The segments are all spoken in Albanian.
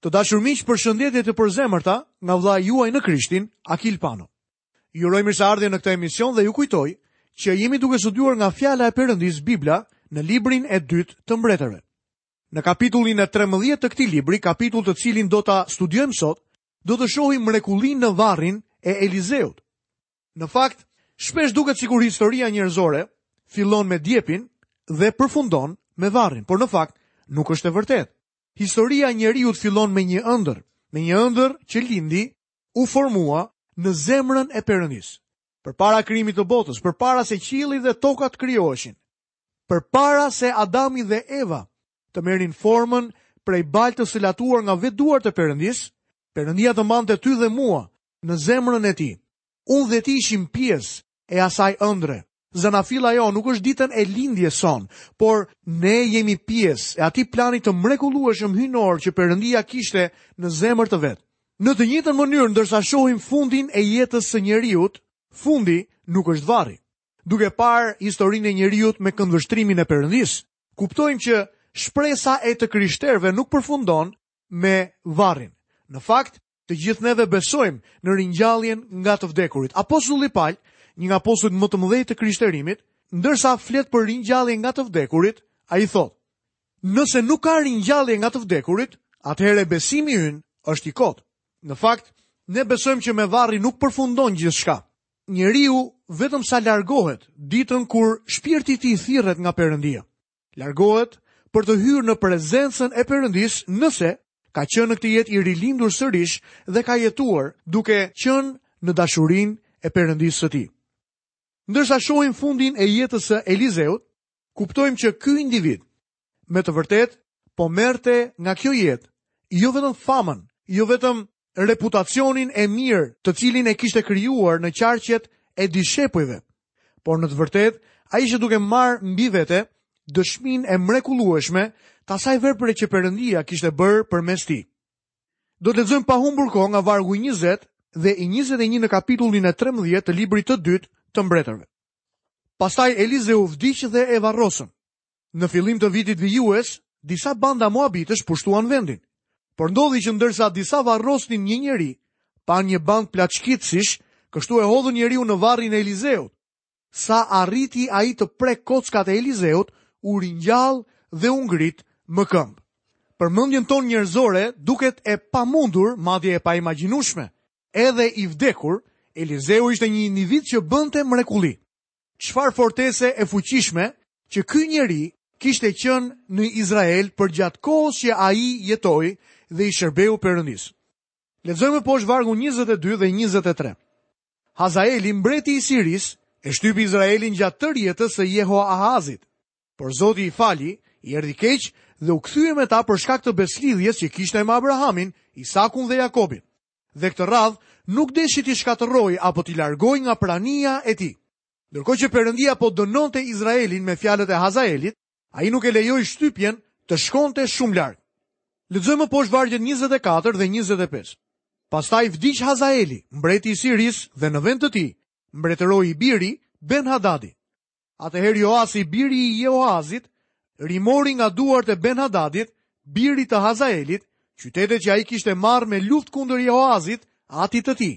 Të dashur miq, përshëndetje të përzemërta nga vëllai juaj në Krishtin, Akil Pano. Ju uroj mirëseardhje në këtë emision dhe ju kujtoj që jemi duke studiuar nga fjala e Perëndisë Bibla në librin e dytë të mbretërve. Në kapitullin e 13 të këtij libri, kapitull të cilin do ta studiojmë sot, do të shohim mrekullinë në varrin e Elizeut. Në fakt, shpesh duket sikur historia njerëzore fillon me djepin dhe përfundon me varrin, por në fakt nuk është e vërtetë. Historia e njeriut fillon me një ëndërr, me një ëndërr që lindi, u formua në zemrën e Perëndisë. Përpara krijimit të botës, përpara se qielli dhe toka të krijoheshin, përpara se Adami dhe Eva të merrin formën prej baltës së latuar nga vetë duart e Perëndisë, Perëndia të mbante ty dhe mua në zemrën e tij. Unë dhe ti ishim pjesë e asaj ëndrre. Zanafilla jonë nuk është ditën e lindjes sonë, por ne jemi pjesë e atij planit të mrekullueshëm hyjnor që Perëndia kishte në zemër të vet. Në të njëjtën mënyrë ndërsa shohim fundin e jetës së njeriut, fundi nuk është varri. Duke parë historinë e njeriut me këndvështrimin e Perëndisë, kuptojmë që shpresa e të krishterëve nuk përfundon me varrin. Në fakt, Të gjithë neve besojmë në ringjalljen nga të vdekurit. Apostulli Pal, një nga apostujt më të mëdhenj të krishterimit, ndërsa flet për ringjalljen nga të vdekurit, ai thotë: Nëse nuk ka ringjallje nga të vdekurit, atëherë besimi ynë është i kotë. Në fakt, ne besojmë që me varrin nuk përfundon gjithçka. Njeriu vetëm sa largohet ditën kur shpirti i tij thirret nga Perëndia. largohet për të hyrë në prezencën e Perëndisë nëse ka qenë në këtë jetë i rilindur sërish dhe ka jetuar duke qenë në dashurinë e Perëndisë së tij. Ndërsa shohim fundin e jetës së Elizeut, kuptojmë që ky individ me të vërtetë po merrte nga kjo jetë jo vetëm famën, jo vetëm reputacionin e mirë të cilin e kishte krijuar në qarqet e dishepujve. Por në të vërtetë, ai ishte duke marrë mbi vete dëshminë e mrekullueshme të asaj vepre që Perëndia kishte bërë përmes tij. Do të lexojmë pa humbur kohë nga vargu 20 dhe i 21 në kapitullin e 13 të librit të dytë të mbretërve. Pastaj Elizeu vdiq dhe e varrosën. Në fillim të vitit vijues, disa banda moabitësh pushtuan vendin. Por ndodhi që ndërsa disa varrosnin një njeri, panë një bandë plaçkitësish, kështu e hodhën njeriun në varrin e Elizeut. Sa arriti ai të prekë kockat e Elizeut, u ringjall dhe u ngrit më këmbë. Për mendjen tonë njerëzore, duket e pamundur, madje e paimagjinueshme. Edhe i vdekur, Elizeu ishte një individ që bënte mrekulli. Çfarë fortese e fuqishme që ky njeri kishte qenë në Izrael përgjatë kohës që ai jetoi dhe i shërbeu Perëndisë. Lexojmë poshtë vargu 22 dhe 23. Hazaeli, mbreti i Sirisë, e shtypi Izraelin gjatë tërë jetës së Jehoahazit. Por Zoti i fali, i erdhi keq dhe u kthye me ta për shkak të besëlidhjes që kishte me Abrahamin, Isakun dhe Jakobin. dhe këtë radhë nuk deshi t'i shkatërrojë apo t'i largojë nga prania e tij. Ndërkohë që Perëndia po dënonte Izraelin me fjalët e Hazaelit, ai nuk e lejoi shtypjen të shkonte shumë larg. Lexojmë më poshtë vargjet 24 dhe 25. Pastaj vdiq Hazaeli, mbreti i Sirisë dhe në vend të tij mbretëroi i biri Ben-Hadadi. Atëherë Joasi, biri i Jehoazit, rimori nga duart e Ben-Hadadit, birit të Hazaelit, qytetet që ai kishte marrë me luftë kundër Jehoazit, atit të tij.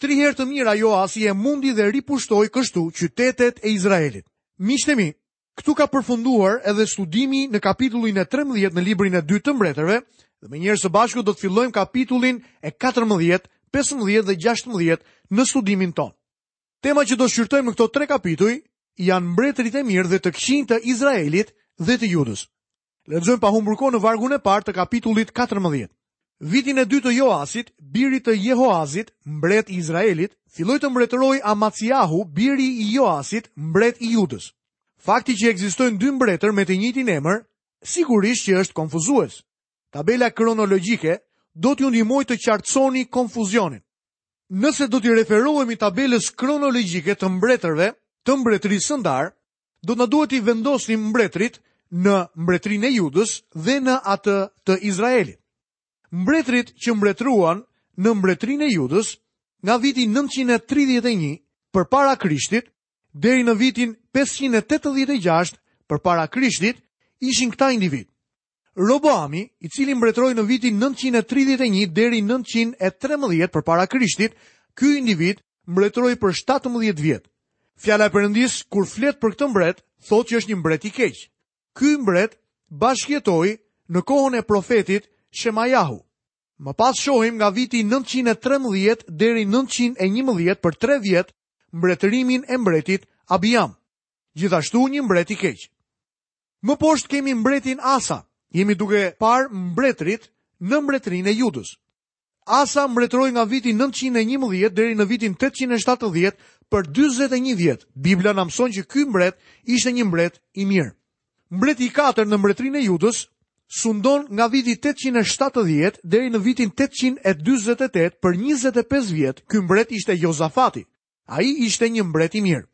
Tri herë të mira Joasi e mundi dhe ripushtoi kështu qytetet e Izraelit. Miqtë e mi, këtu ka përfunduar edhe studimi në kapitullin e 13 në librin e 2 të mbretërve, dhe menjëherë së bashku do të fillojmë kapitullin e 14, 15 dhe 16 në studimin tonë. Tema që do shqyrtojmë në këto tre kapituj janë mbretërit e mirë dhe të këqinj të Izraelit dhe të Judës. Lexojmë pa humbur kohë në vargun e parë të kapitullit 14. Vitin e dytë të Joasit, birit të Jehoazit, mbret i Izraelit, filloi të mbretërojë Amaciahu, biri i Joasit, mbret i Judës. Fakti që ekzistojnë dy mbretër me të njëjtin emër, sigurisht që është konfuzues. Tabela kronologjike do t'ju ndihmojë të qartësoni konfuzionin. Nëse do t'i referohemi tabelës kronologjike të mbretërve të mbretërisë së ndarë, do të na duhet t'i vendosnim mbretërit në mbretërinë e Judës dhe në atë të Izraelit. Mbretërit që mbretëruan në mbretërinë e Judës nga viti 931 përpara Krishtit deri në vitin 586 përpara Krishtit ishin këta individë. Roboami, i cili mbretëroi në vitin nëntëqind e tridhjetë e një deri nëntëqind e trembëdhjetë përpara Krishtit, ky individ mbretëroi për shtatëmbëdhjetë vjet. Fjala e Perëndisë kur flet për këtë mbret, thotë që është një mbret i keq. Ky mbret bashkëjetoi në kohën e profetit Shemajahu. Më pas shohim nga viti nëntëqind e trembëdhjetë deri nëntëqind e njëmbëdhjetë për tre vjet mbretërimin e mbretit Abijam, gjithashtu një mbret i keq. Më poshtë kemi mbretin Asa. Jemi duke parë mbretërit në mbretërinë e Judës. Asa mbretëroi nga viti 911 deri në vitin 870 për 41 vjet. Bibla na mëson që ky mbret ishte një mbret i mirë. Mbreti i katërt në mbretërinë e Judës sundon nga viti 870 deri në vitin 848 për 25 vjet. Ky mbret ishte Jozafati. Ai ishte një mbret i mirë.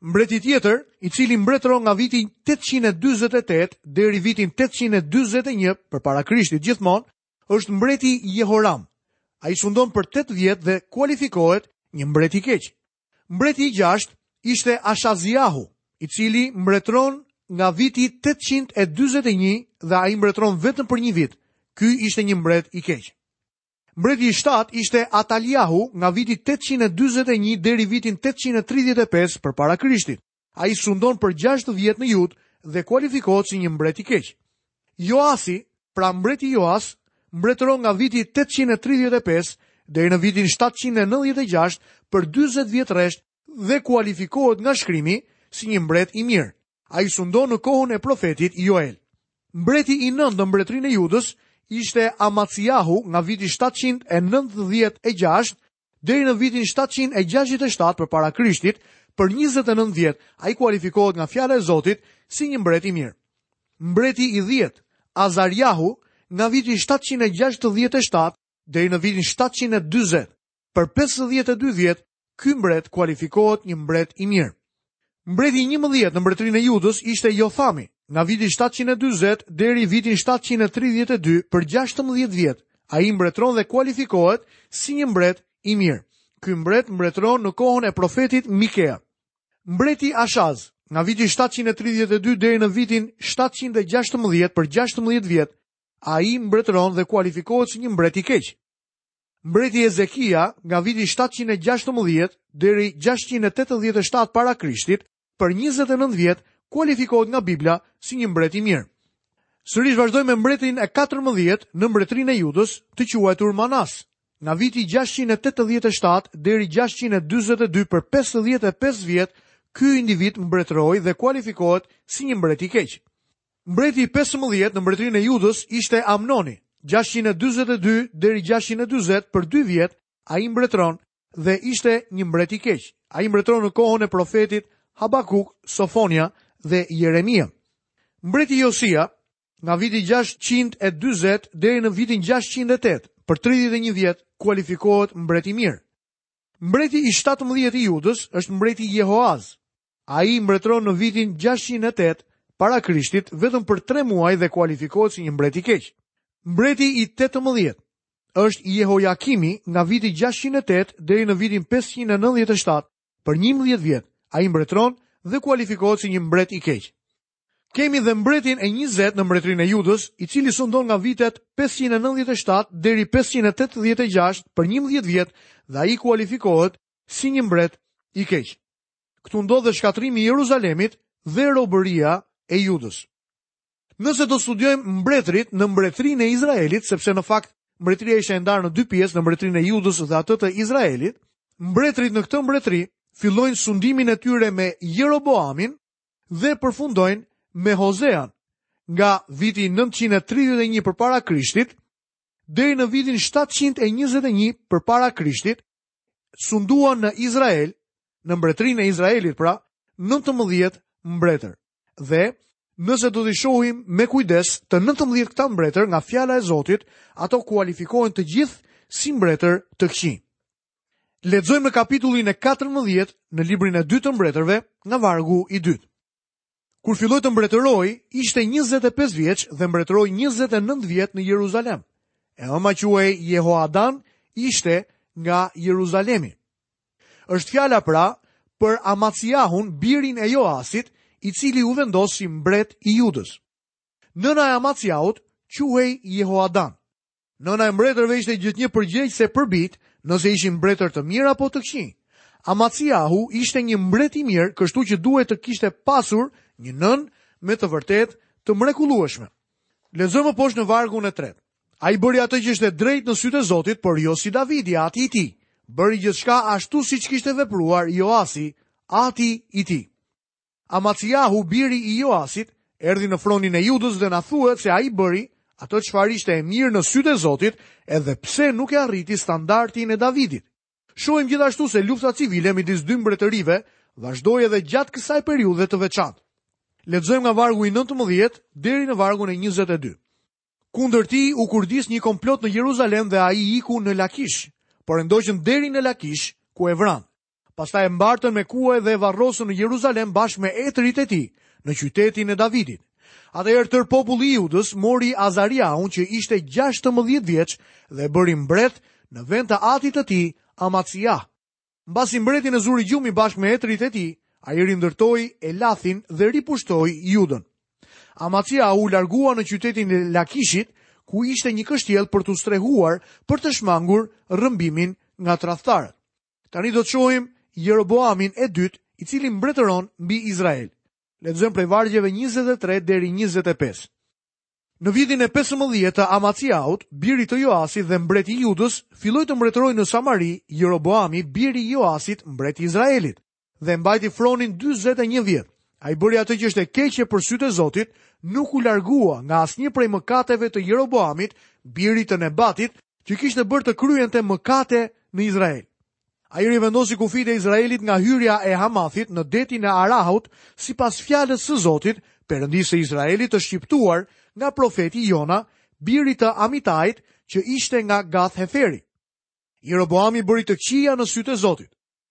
Mbreti tjetër, i cili mbretëron nga viti 848 deri vitin 841 përpara Krishtit gjithmonë, është mbreti Jehoram. Ai sundon për 8 vjet dhe kualifikohet një mbret i keq. Mbreti i gjashtë ishte Ashaziahu, i cili mbretëron nga viti 841 dhe ai mbretëron vetëm për një vit. Ky ishte një mbret i keq. Mbreti i shtatë ishte Ataliahu nga viti tetëqind e dyzet e një deri vitin tetëqind e tridhjetë e pesë përpara Krishtit. Ai sundon për gjashtë vjet në Judë dhe kualifikohet si një mbret i keq. Joasi, pra mbreti Joas, mbretëron nga viti tetëqind e tridhjetë e pesë deri në vitin shtatëqind e nëntëdhjetë e gjashtë për dyzet vjet rresht dhe kualifikohet nga shkrimi si një mbret i mirë. Ai sundon në kohën e profetit Joel. Mbreti i nëntë në mbretërinë e Judës ishte Amaciahu nga viti 796 deri në vitin 767 përpara Krishtit, për 29 vjet, ai kualifikohet nga fjala e Zotit si një mbret i mirë. Mbreti i dhjetë, Azarjahu, nga viti 767 deri në vitin 740, Për 52 vjet, ky mbret kualifikohet një mbret i mirë. Mbreti i 11 në mbretërinë e Judës ishte Jothami, nga viti 740 deri vitin 732 për 16 vjet. Ai mbretëron dhe kualifikohet si një mbret i mirë. Ky mbret mbretëron në kohën e profetit Mikea. Mbreti Ashaz, nga viti 732 deri në vitin 716 për 16 vjet, ai mbretëron dhe kualifikohet si një mbret i keq. Mbreti Ezekia, nga viti shtatëqind e gjashtëmbëdhjetë deri gjashtëqind e tetëdhjetë e shtatë para Krishtit, për njëzet e nëntë vjet kualifikohet nga Bibla si një mbret i mirë. Sërish vazhdojmë me mbretin e katërmbëdhjetë në mbretërinë e Judës, të quajtur Manas. Nga viti gjashtëqind e tetëdhjetë e shtatë deri gjashtëqind e dyzet e dy për pesëdhjetë e pesë vjet, ky individ mbretëroi dhe kualifikohet si një mbret i keq. Mbreti i pesëmbëdhjetë në mbretërinë e Judës ishte Amnoni, gjashtëqind e dyzet e dy deri gjashtëqind e dyzet, për dy vjet ai mbretëron dhe ishte një mbret i keq. Ai mbretëron në kohën e profetit Habakuk, Sofonia dhe Jeremia. Mbreti Josia, nga viti gjashtëqind e dyzet deri në vitin gjashtëqind e tetë, për tridhjetë e një vjet, kualifikohet mbret i mirë. Mbreti i shtatëmbëdhjetë i Judës është mbreti Jehoaz, Ai mbretëron në vitin gjashtëqind e tetë para Krishtit vetëm për tre muaj dhe kualifikohet si një mbret i keq. Mbreti i tetëmbëdhjetë është Jehojakimi nga viti gjashtëqind e tetë deri në vitin pesëqind e nëntëdhjetë e shtatë, për njëmbëdhjetë vjet. Ai mbretëron dhe kualifikohet si një mbret i keq. Kemi dhe mbretin e njëzet në mbretërinë e Judës, i cili sundon nga vitet pesëqind e nëntëdhjetë e shtatë deri pesëqind e tetëdhjetë e gjashtë për njëmbëdhjetë vjet dhe ai kualifikohet si një mbret i keq. Këtu ndodh dhe shkatërrimi i Jeruzalemit dhe robëria e Judës. Nëse do studiojmë mbretërit në mbretërinë e Izraelit, sepse në fakt mbretëria ishte e ndarë në dy pjesë, në mbretërinë e Judës dhe atë të Izraelit, mbretërit në këtë mbretëri fillojnë sundimin e tyre me Jeroboamin dhe përfundojnë me Hozean nga viti 931 përpara Krishtit deri në vitin 721 përpara Krishtit, sunduan në Izrael, në mbretërinë e Izraelit, pra 19 mbretër. Dhe nëse do t'i shohim me kujdes të 19 këta mbretër nga fjala e Zotit, ato kualifikohen të gjithë si mbretër të këqij. Lexojmë në kapitullin e 14 në librin e dytë të mbretërve nga vargu i dytë. Kur filloi të mbretërojë, ishte 25 vjeç dhe mbretëroi 29 vjet në Jeruzalem. E ëma quhej Jehoadan, ishte nga Jeruzalemi. Është fjala pra për Amaciahun, birin e Joasit, i cili u vendos si mbret i Judës. Nëna e Amaciahut quhej Jehoadan. Nëna e mbretërve ishte gjithnjë përgjegjëse për bijtë, nëse ishin mbretër të mirë apo të këqinj. Amaciahu ishte një mbret i mirë, kështu që duhej të kishte pasur një nënë me të vërtetë të mrekullueshme. Lexojmë më poshtë në vargun e tretë. Ai bëri atë që ishte e drejtë në sytë e Zotit, por jo si Davidi, ati i tij. Bëri gjithçka ashtu siç kishte vepruar Joasi, ati i tij. Amaciahu, biri i Joasit, erdhi në fronin e Judës dhe na thuhet se ai bëri atë çfarë ishte e mirë në sytë e Zotit, edhe pse nuk e arriti standardin e Davidit. Shohim gjithashtu se lufta civile midis dy mbretërive vazhdoi edhe gjatë kësaj periudhe të veçantë. Lexojmë nga vargu i 19 deri në vargun e 22. Kundër tij u kurdis një komplot në Jeruzalem dhe ai iku në Lakish, por e ndoqën deri në Lakish, ku e vranë. Pastaj e mbartën me kuaj dhe e varrosën në Jeruzalem bashkë me etërit e tij, në qytetin e Davidit. Atëherë tërë populli i Judës mori Azariaun që ishte 16 vjeç dhe e bëri mbret në vend të atit të tij Amaciah. Mbasi mbretin e zuri gjumi bashkë me etërit e tij, ai rindërtoi Elathin dhe ripushtoi Judën. Amaciah u largua në qytetin e Lakishit, ku ishte një kështjellë për t'u strehuar për të shmangur rrëmbimin nga tradhtarët. Tani do të shohim Jeroboamin e dytë, i cili mbretëron mbi Izrael. Lexojmë prej vargjeve 23 deri 25. Në vitin e 15 të Amaciaut, birit të Joasit dhe mbret i Judës, filloi të mbretërojë në Samari, Jeroboami, biri i Joasit, mbret i Izraelit. dhe mbajti fronin 41 vjet. Ai bëri atë që ishte e keqe për sytë e Zotit, nuk u largua nga asnjë prej mëkateve të Jeroboamit, birit të Nebatit, që kishte bërë të kryente mëkate në Izrael. Ai rivendosi kufijtë e Izraelit nga hyrja e Hamathit në detin e Arahut, sipas fjalës së Zotit, Perëndisë së Izraelit të shqiptuar nga profeti Jona, birit të Amitait, që ishte nga Gath Heferi. Jeroboami bëri të këqija në sytë e Zotit.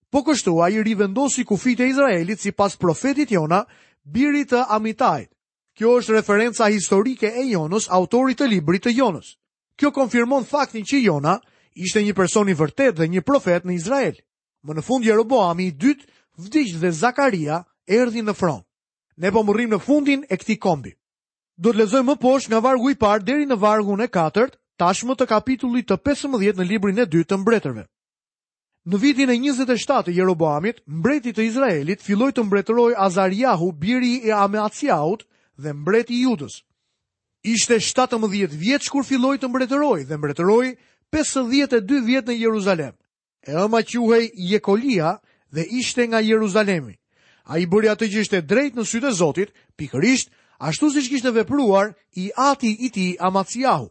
Po kështu ai rivendosi kufijtë e Izraelit sipas profetit Jona, birit të Amitait. Kjo është referenca historike e Jonës, autorit të librit të Jonës. Kjo konfirmon faktin që Jona ishte një person i vërtetë dhe një profet në Izrael. Më në fund Jeroboami i dytë vdiq dhe Zakaria erdhi në fron. Ne po mbërrijmë në fundin e këtij kombi. Do të lexojmë më poshtë nga vargu i parë deri në vargun e katërt, tashmë të kapitullit të 15 në librin e dytë të mbretërve. Në vitin e njëzet e shtatë të Jeroboamit, mbretit të Izraelit filloi të mbretërojë Azariahu, biri i Amaciahut dhe mbret i Judës. Ishte shtatëmbëdhjetë vjeç kur filloi të mbretërojë dhe mbretëroi pesëdhjetë e dy vjet në Jeruzalem. E ëma quhej Jekolia dhe ishte nga Jeruzalemi. Ai bëri atë që ishte e drejtë në sytë e Zotit, pikërisht ashtu siç kishte vepruar i ati i tij Amaciahu.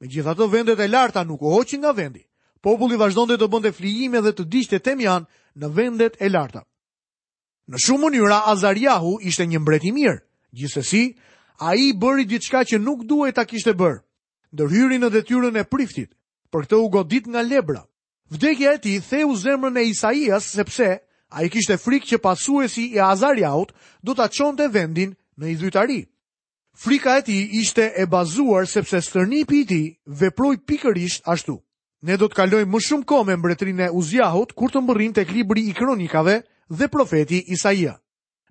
Megjithatë vendet e larta nuk u hoqën nga vendi. Populli vazhdonte të bënte flijime dhe të digjte temjan në vendet e larta. Në shumë mënyra, Azariahu ishte një mbret i mirë. Gjithsesi, ai bëri diçka që nuk duhej ta kishte bërë. Ndërhyri në detyrën e priftit, për këtë u godit nga lebra. Vdekja e tij theu zemrën e Isaias sepse ai kishte frikë që pasuesi i Azariahut do ta çonte vendin në idhujtari. Frika e tij ishte e bazuar sepse stërnipi i tij veproi pikërisht ashtu. Ne do të kalojmë më shumë kohë me mbretërinë e Uzjahut kur të mbërrijmë tek libri i Kronikave dhe profeti Isaia.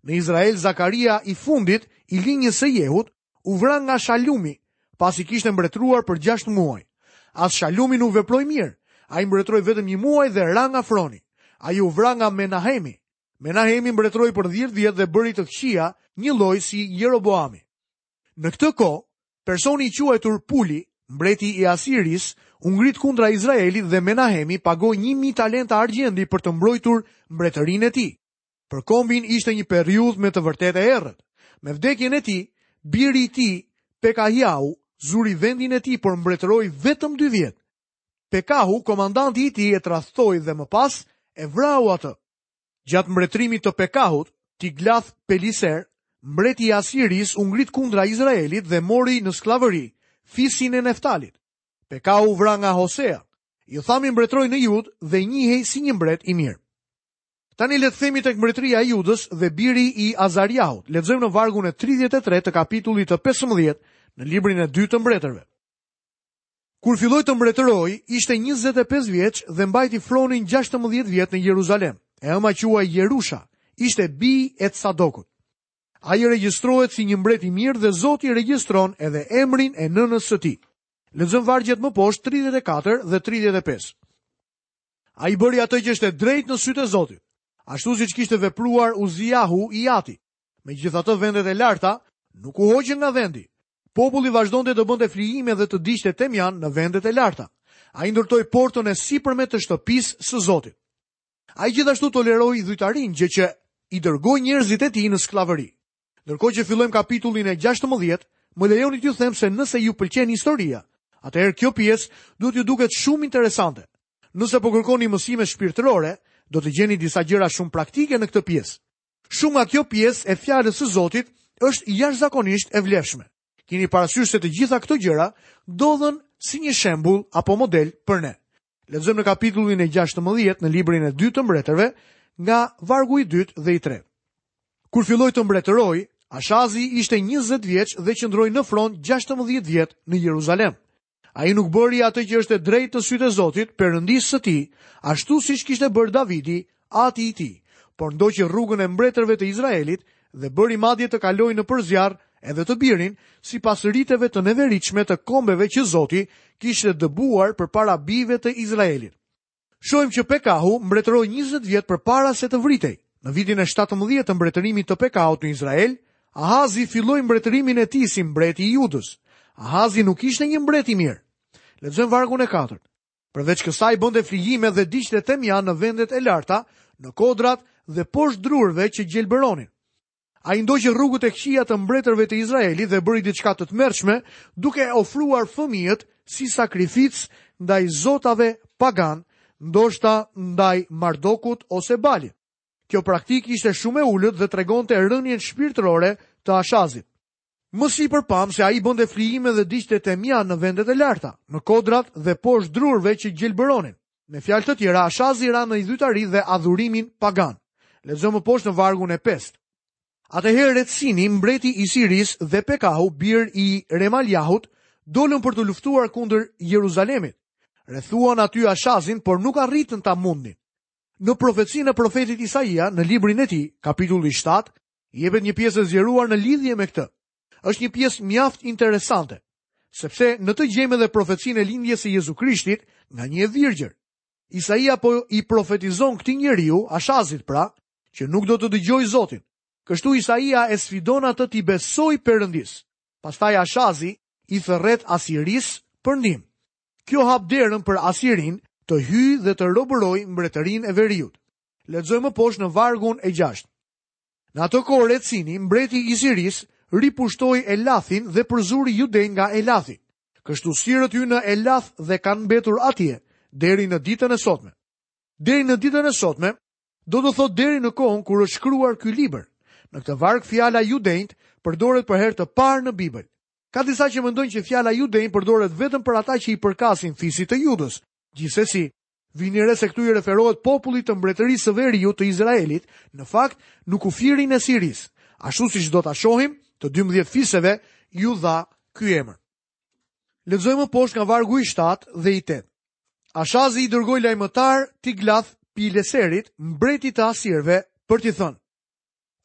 Në Izrael Zakaria i fundit i linjës së Jehut u vra nga Shalumi, pasi kishte mbretëruar për gjashtë muaj. As Shalumi nuk veproi mirë. Ai mbretëroi vetëm një muaj dhe ra nga froni. Ai u vra nga Menahemi. Menahemi mbretëroi për 10 vjet dhe bëri të këqija, njëlloj si Jeroboami. Në këtë kohë, personi i quajtur Puli, mbreti i Asirisë, u ngrit kundra Izraelit dhe Menahemi pagoi 1000 talenta argjendi për të mbrojtur mbretërinë e tij. Për kombin ishte një periudhë me të vërtetë e errët. Me vdekjen e tij, biri i tij, Pekahiahu, zuri vendin e tij por mbretëroi vetëm 2 vjet. Pekahu, komandanti i tij e tradhtoi dhe më pas e vrau atë. Gjatë mbretërimit të Pekahut, Tiglath Peliser, mbreti i Asirisë u ngrit kundra Izraelit dhe mori në skllavëri fisin e Neftalit. Pekahu u vra nga Hosea. Jothami mbretroi në Judë dhe njihej si një mbret i mirë. Tani le të themi tek mbretëria e Judës dhe biri i Azariahut. Lexojmë në vargun e 33 të kapitullit të 15 në librin e dytë të mbretërve. Kur filloi të mbretërojë, ishte njëzet e pesë vjeç dhe mbajti fronin gjashtëmbëdhjetë vjet në Jeruzalem. E ëma quhej Jerusha, ishte bijë e Tsadokut. Ai regjistrohet si një mbret i mirë dhe Zoti regjistron edhe emrin e nënës së tij. Lexojmë vargjet më poshtë 34 dhe 35. Ai bëri atë që ishte e drejtë në sytë e Zotit, ashtu siç kishte vepruar Uziahu i ati. Megjithatë vendet e larta nuk u hoqën nga vendi, Populli vazhdonte të bënte flijime dhe të digjte temjan në vendet e larta. Ai ndërtoi portën e sipërme të shtëpisë së Zotit. Ai gjithashtu toleroi idhujtarinë, gjë që i dërgoi njerëzit e tij në skllavëri. Ndërkohë që fillojmë kapitullin e 16, më lejoni t'ju them se nëse ju pëlqen historia, atëherë kjo pjesë duhet t'ju duket shumë interesante. Nëse po kërkoni mësime shpirtërore, do të gjeni disa gjëra shumë praktike në këtë pjesë. Shumë nga kjo pjesë e fjalës së Zotit është jashtëzakonisht e vlefshme. Kini parasysh se të gjitha këto gjëra ndodhën si një shembull apo model për ne. Lexojmë në kapitullin e 16 në librin e dytë të mbretërve, nga vargu i dytë dhe i tretë. Kur filloi të mbretërojë, Ashazi ishte 20 vjeç dhe qëndroi në front 16 vjet në Jeruzalem. Ai nuk bëri atë që është e drejtë në sytë e Zotit, Perëndisë së tij, ashtu siç kishte bërë Davidi, ati i tij, por ndoqi rrugën e mbretërve të Izraelit dhe bëri madje të kalojë nëpër zjarr edhe të birin, sipas riteve të neveritshme të kombeve që Zoti kishte dëbuar përpara bijve të Izraelit. Shohim që Pekahu mbretëroi 20 vjet përpara se të vritej. Në vitin e 17 të mbretërimit të Pekahut në Izrael, Ahazi filloi mbretërimin e tij si mbreti i Judës. Ahazi nuk ishte një mbret i mirë. Lexojmë vargun e katërt. Përveç kësaj bënte flijime dhe digjte temjan në vendet e larta, në kodrat dhe poshtë drurëve që gjelbëronin. Ai ndoqi rrugët e këqija të mbretërve të Izraelit dhe bëri diçka të tmerrshme, duke ofruar fëmijët si sakrificë ndaj zotave paganë, ndoshta ndaj Mardokut ose Balit. Kjo praktikë ishte shumë e ulët dhe tregonte rënien shpirtërore të Ashazit. Më sipër pamë se ai bënte flijime dhe digjte temjan në vendet e larta, në kodrat dhe poshtë drurëve që gjelbëronin. Me fjalë të tjera, Ashazi ra në idhytari dhe adhurimin pagan. Lexojmë më poshtë në vargun e pestë. Atëherë Retsini, mbreti i Sirisë dhe Pekahu, bir i Remaljahut, dolën për të luftuar kundër Jeruzalemit. Rrethuan aty Ashazin, por nuk arritën ta mundnin. Në profecinë e profetit Isaia, në librin e tij, kapitulli 7, Jepet një pjesë e zgjeruar në lidhje me këtë. Është një pjesë mjaft interesante, sepse në të gjejmë edhe profecinë e lindjes së Jezu Krishtit nga një e virgjër. Isaia po i profetizon këtij njeriu, Ashazit pra, që nuk do të dëgjojë Zotin. Kështu Isaia e sfidon atë t'i besojë Perëndisë. Pastaj Ashazi i thërret Asirisë për ndihmë. Kjo hap derën për Asirinë të hyjë dhe të robërojë mbretërinë e veriut. Lexojmë më poshtë në vargun e 6. Në atë kohë Retsini, mbreti i Sirisë, ripushtoi Elathin dhe përzuri judenjtë nga Elathi. Kështu sirët hynë në Elath dhe kanë mbetur atje deri në ditën e sotme. Deri në ditën e sotme, do të thotë deri në kohën kur është shkruar ky libër. Në këtë varg fjala judenjtë përdoret për herë të parë në Bibël. Ka disa që mendojnë që fjala judenj përdoret vetëm për ata që i përkasin fisit të Judës. Gjithsesi, Vini re se këtu i referohet popullit të mbretërisë së veriut të Izraelit, në fakt në kufirin e Sirisë. Ashtu siç do ta shohim, të 12 fiseve iu dha ky emër. Lexojmë më poshtë nga vargu i 7 dhe i 8. Ashazi i dërgoi lajmëtarë Tiglath Pileserit, mbretit të asirëve, për t'i thënë: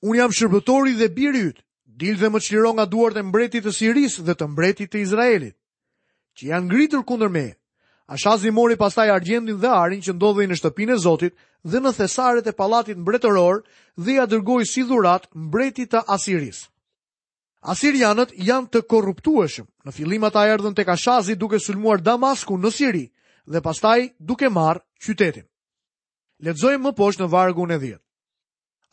Unë jam shërbëtori dhe biri yt, dil dhe më çliro nga duart e mbretit të Sirisë dhe të mbretit të Izraelit, që janë ngritur kundër meje. Ashazi mori pastaj argjendin dhe arin që ndodhej në shtëpinë e Zotit dhe në thesaret e pallatit mbretëror dhe ia dërgoi si dhuratë mbretit të Asirisë. Asirianët janë të korruptueshëm. Në fillim ata erdhën tek Ashazi duke sulmuar Damaskun në Siri dhe pastaj duke marrë qytetin. Lexojmë më poshtë në vargun e 10.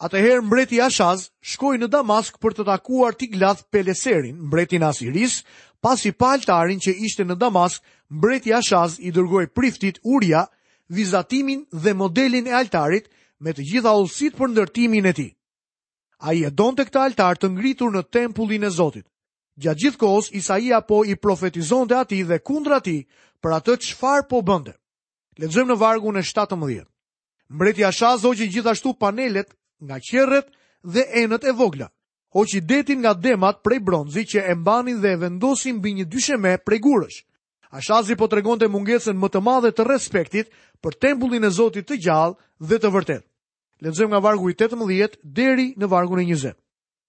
Atëherë mbreti Ashaz shkoi në Damask për të takuar Tiglath Peleserin, mbretin e Asirisë, pasi pa altarin që ishte në Damask, mbreti Ashaz i dërgoi priftit Uria vizatimin dhe modelin e altarit me të gjitha hollësitë për ndërtimin e tij. Ai e donte këtë altar të ngritur në tempullin e Zotit. Gjatë gjithë kohës Isaia po i profetizonte atij dhe kundra atij për atë çfarë po bënte. Lexojmë në vargun e 17. Mbreti Ashaz hoqi gjithashtu panelet nga qerret dhe enët e vogla. Hoqi detin nga demat prej bronzi që e mbanin dhe e vendosi mbi një dysheme prej gurësh. Ashazi po tregonte mungesën më të madhe të respektit për tempullin e Zotit të gjallë dhe të vërtetë. Lexojmë nga vargu i 18 deri në vargun e 20.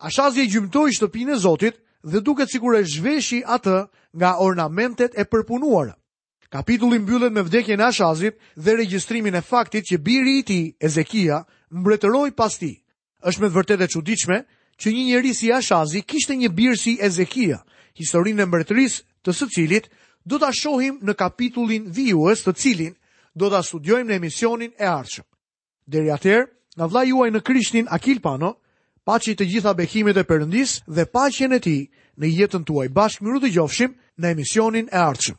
Ashazi e gjymtoi shtëpinë e Zotit dhe duket sikur e zhveshi atë nga ornamentet e përpunuara. Kapitulli mbyllet me vdekjen e Ashazit dhe regjistrimin e faktit që biri i tij, Ezekia, mbretëroi pas tij. Është me vërtetë e çuditshme që një njeri si Ashazi kishte një bir si Ezekia, historinë e mbretërisë të së cilit do ta shohim në kapitullin vijues, të cilin do ta studiojmë në emisionin e ardhshëm. Deri atëherë, nga vëllai juaj në Krishtin Akil Pano, paçi të gjitha bekimet e Perëndisë dhe paqen e tij në jetën tuaj. Bashkë mirudëgjofshim në emisionin e ardhshëm.